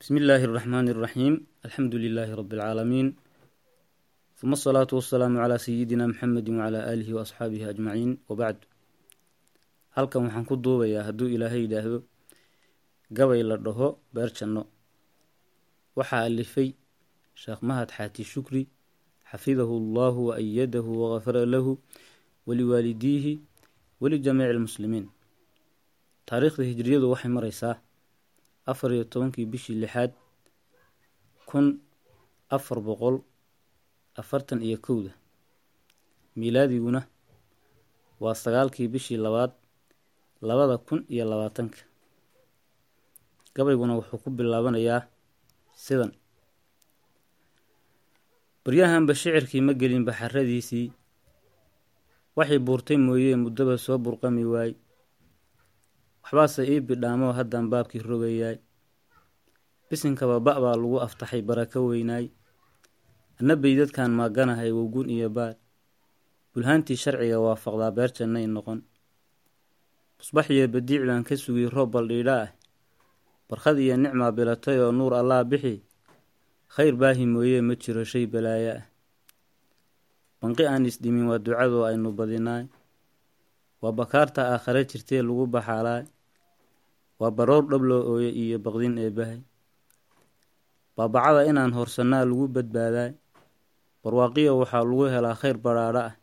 بسم الله الرحمن الرحيم الحمد لله رب العالمين ثم الصلاة والسلام على سيدنا محمد وعلى آله وأصحaabihi أجمعين وبعد halkan waxaan ku duubayaa hadduu ilaahay yidhaahdo gabay la dhaho beer janno waxaa alifay sheekh mahad xaati shukri xafidahu allahu wa ayadahu wagafara lahu waliwaalidiihi walijamiici lmuslimiin taariikhda hijriyadu waxay mareysaa afar iyo tobankii bishii lixaad kun afar boqol afartan iyo kowda miilaadiguna waa sagaalkii bishii labaad labada kun iyo labaatanka. Gabayguna wuxuu ku bilaabanayaa sidan. Baryahanba shicirkii ma gelin baxaradiisii waxay buurtay mooyee muddaba soo burqami waay waxbaase ii bidhaamoo haddaan baabkii rogayaay. Bisinkaba ba' baa lagu aftaxay barako weynaay. Anna beydadkan maaganahay wowgun iyo baad bulhaantii sharciga waafaqdaa beer jannay noqon. Musbax iyo badiic baan ka sugay roob baldhiidha ah. Barkhad iyo nicmaa bilatay oo nuur allaa bixi. Khayr baahi mooyee ma jiro shay balaayo ah. Banqi aan isdhimin waa ducadoo aynu badinaay waa bakaarta aakhare jirtee lagu baxaalaay waa baroor dhabloo ooye iyo baqdin eebbahay baabacada inaan horsannaa lagu badbaadaay barwaaqiya waxaa lagu helaa khayr badhaadho ah.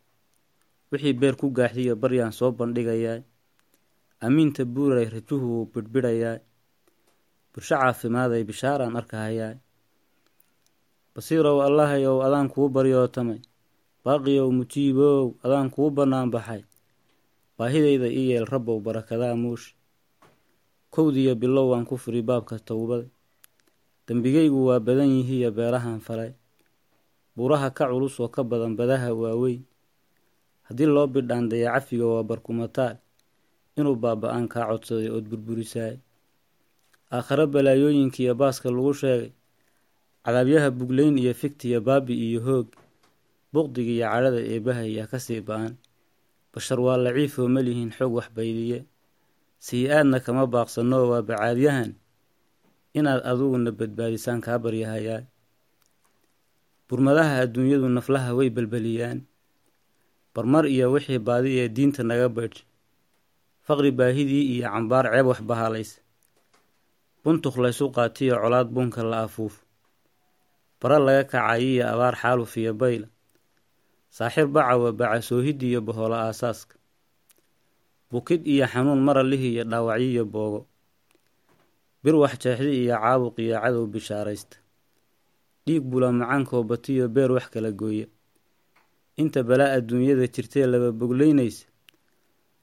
Wixii beer ku gaaxdiya baryaan soo bandhigayaay amiinta buuray rajuhu wuu bidhbidhayaay bulsho caafimaaday bishaaraan arkahayaay basiirow allahayow adaan kuu baryootamay baaqiyow mujiibow adaan kuu bannaan baxay baahidayda ii yeel rabbow barakadaa muush. Kowdiyo bilow waan ku furi baabka towbada dembigaygu waa badan yihiiyo beerahan falay. Buuraha ka culus oo ka badan badaha waaweyn. Haddii loo bidhaandaya cafiga waa barkumataal inuu baaba-aan kaa codsaday ood burburisaay. Aakhare balaayooyinkiiyo baaska lagu sheegay cadaabyaha bugleyn iyo figtiya baabi iyo hoog buqdiga iyo cadhada eebbaha yaa ka sii ba'an bashar waa laciifoo malihiin xoog waxbaydiye sii-aadna kama baaqsanoo waa bacaadyahan inaad adiguna badbaadisaan kaa baryahayaa. Burmadaha adduunyadu naflaha way belbeliyaan barmar iyo wixii baadi ee diinta naga baydh faqri baahidii iyo cambaar ceeb wax bahaalaysa buntuk laysu qaatiyo colaad bunka la afuuf. Bara laga kacayiyo abaar xaaluf iyo bayla saaxir bacawa bacasoohid iyo baholo aasaaska. Bukid iyo xanuun maralihi iyo dhaawacyiyo boogo. Bir wax jeexdi iyo caabuq iyo cadow bishaaraysta. Dhiig bula macaankoo batiyo beer wax kala gooya. Inta balaa adduunyada jirtee laba bogleynaysa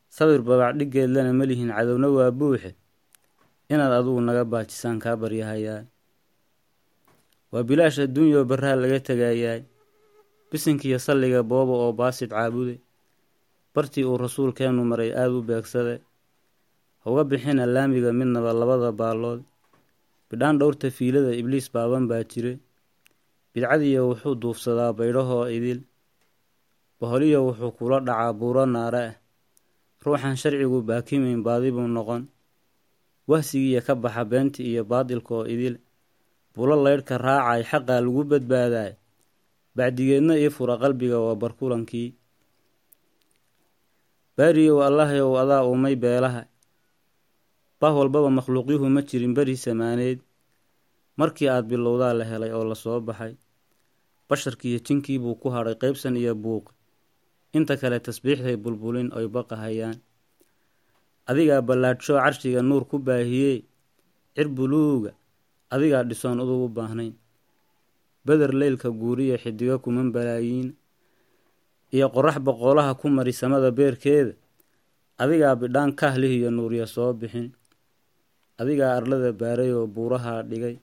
sawir babac dhiggeedlana malihin cadowna waa buuxe. Inaad adigu naga baajisaan kaa baryahayaa waa bilaash adduunyao barraha laga tegayaay bisinkiiyo salliga booba oo baasid caabude. Bartii uu rasuulkeenu maray aada u beegsade. Hauga bixina laamiga midnaba labada baallood. Bidhaan dhowrta fiilada ibliis baaban baa jire. Bidcadiyo wuxuu duufsadaa baydhahoo idil. Baholiyo wuxuu kula dhacaa buuro naare. Ah ruuxan sharcigu baakimayn baadibuu noqon. Wahsigiiya ka baxa beenta iyo baadilka oo idil. Bulo laydhka raacay xaqaa lagu badbaadaay bacdigeedna ii fura qalbiga waa barkulankii. Baariyow allahayow adaa uumay beelaha. Bah walbaba makhluuqyuhu ma jirin beri samaaneed. Markii aad bilowdaa la helay oo la soo baxay basharkiiyo jinkiibuu ku hadhay qeybsan iyo buuqi inta kale tasbiixday bulbulin oy baqahayaan. Adigaa ballaadhshoo carshiga nuur ku baahiyee cir buluuga adigaa dhisoon udug u baahnayn beder leylka guuriya xidigo kuman balaayiin iyo qorax boqolaha ku mari samada beerkeeda adigaa bidhaan kahlihiyo nuurya soo bixin. Adigaa arlada baaray oo buurahaa dhigay.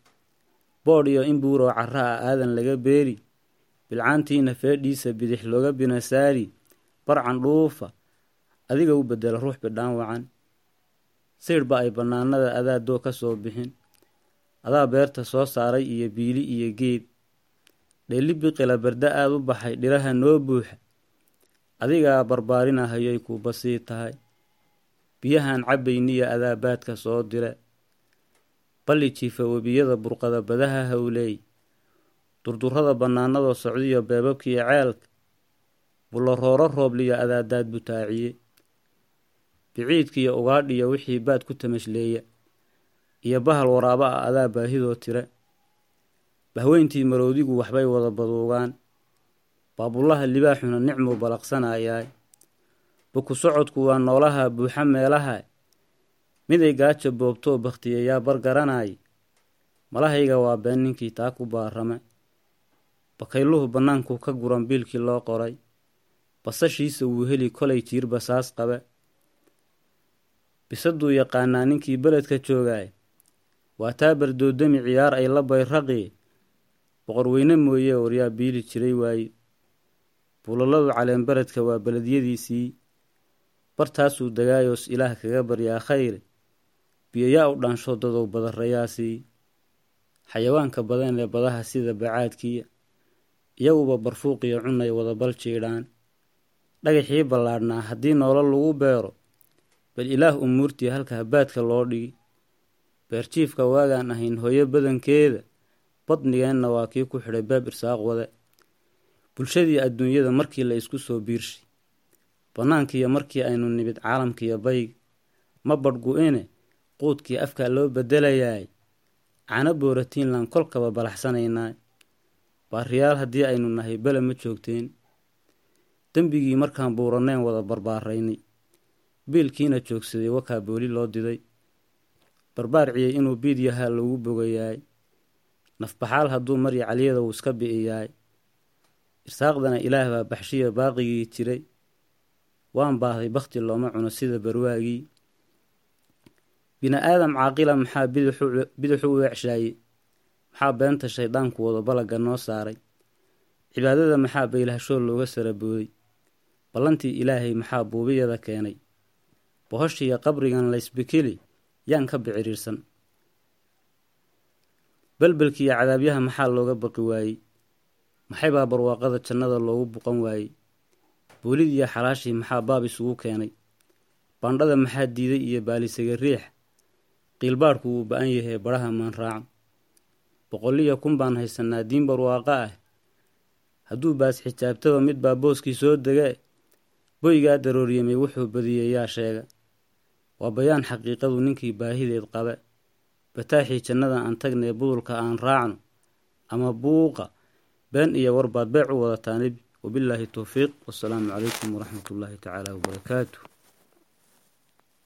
Boodh iyo in carra ah aadan laga beeri. Bilcaantiina feedhiisa bidix looga binasaari barcan dhuufa. Adiga u bedela ruux bidhaan wacan. Siidhba ay bannaanada adaa doo ka soo bixin. Adaa beerta soo saaray iyo biili iyo geed dheeli biqila barda aada u baxay dhiraha noo buuxa adigaa barbaarinahayoy kuuba sii tahay. Biyahan cabbayniya adaa baadka soo dire balli jiifa webiyada burqada badaha hawleey durdurrada bannaanadoo socdiyo beebabkiiyo ceelka bullarooro roobliyo adaadaad butaaciye biciidkiiyo ugaadhiyo wixii baad ku tamashleeya. Iyo bahal waraabo ah adaa baahidoo tire bahweyntii maroodigu waxbay wada baduugaan baabullaha libaaxuna nicmuu balaqsanayaay buku socodku waa noolaha buuxa meelaha. Miday gaaja boobtoo bakhtiyayaa bargaranay malahayga waa been ninkii taa ku baarame bakayluhu bannaanku ka guran biilkii loo qoray. Basashiisa wuu heli kolay jiir basaas qabe bisaduu yaqaanaa ninkii beledka joogaay. Waa taa bardoodami ciyaar ay la bayraqi boqorweyne mooye waryaa biili jiray waaye bulaladu caleenberedka waa beledyadiisii bartaasuu dagaayoos ilaah kaga baryaa khayre biyoyaa u dhansho dadow badarayaasii xayawaanka badan ee badaha sida bacaadkiiya iyaguba barfuuqiyo cunay wada bal jiidhaan. Dhagaxii ballaadhnaa haddii noolo lagu beero bal ilaah umuurtii halka habaadka loo dhigi. Beerjiifka waagaan ahayn hooyo badankeeda badnigeenna waa kii ku xidhay baab irsaaq wade. Bulshadii adduunyada markii la isku soo biirshay bannaankiiyo markii aynu nimid caalamkiiyo bayga ma badhgu-ine quudkii afkaa loo bedelayaay. Cana booratiinlan kolkaba balaxsanaynaa. Baariyaal haddii aynu nahay bele ma joogteen. Dembigii markaan buuranayn wada barbaaraynay biilkiina joogsaday wakaa booli loo diday. Barbaarciyey inuu biid yahaa lagu bogayaay nafbaxaal hadduu marya caliyada wuu iska bi'iyaay irsaaqdana ilaah baa baxshiya baaqigii jiray. Waan baahday bakhti looma cuno sida barwaagii. Bini aadam caaqila maxaa bidixu u weecshaaye maxaa beenta shayddaanku wado balagga noo saaray? Cibaadada maxaa baylahashoo looga sarabooday ballantii ilaahay maxaa buubiyada keenay? Bohoshiiyo qabrigan laysbikili yaan ka biciriirsan belbelkiiyo cadaabyaha maxaa looga baqi waayey? Maxaybaa barwaaqada jannada loogu buqan waayey? Boolidiiyo xalaashii maxaa baab isugu keenay? Bandhada maxaa diiday iyo baalisaga riix? Qiilbaadhku wuu ba'an yahay badhaha maan raacan boqoliyo kun baan haysanaa diin barwaaqo ah. Hadduu baas xijaabtaba mid baa booskii soo dege boygaa darooryamay wuxuu badiyey yaa sheega. Waa bayaan xaqiiqadu ninkii baahideed qabe bataaxii jannada aan tagnay budulka aan raacno ama buuqa been iyo warbaad beec u wadataa nebi wabillaahi towfiiq wasalaamu calaykum waraxmat ullaahi tacaala wabarakaatu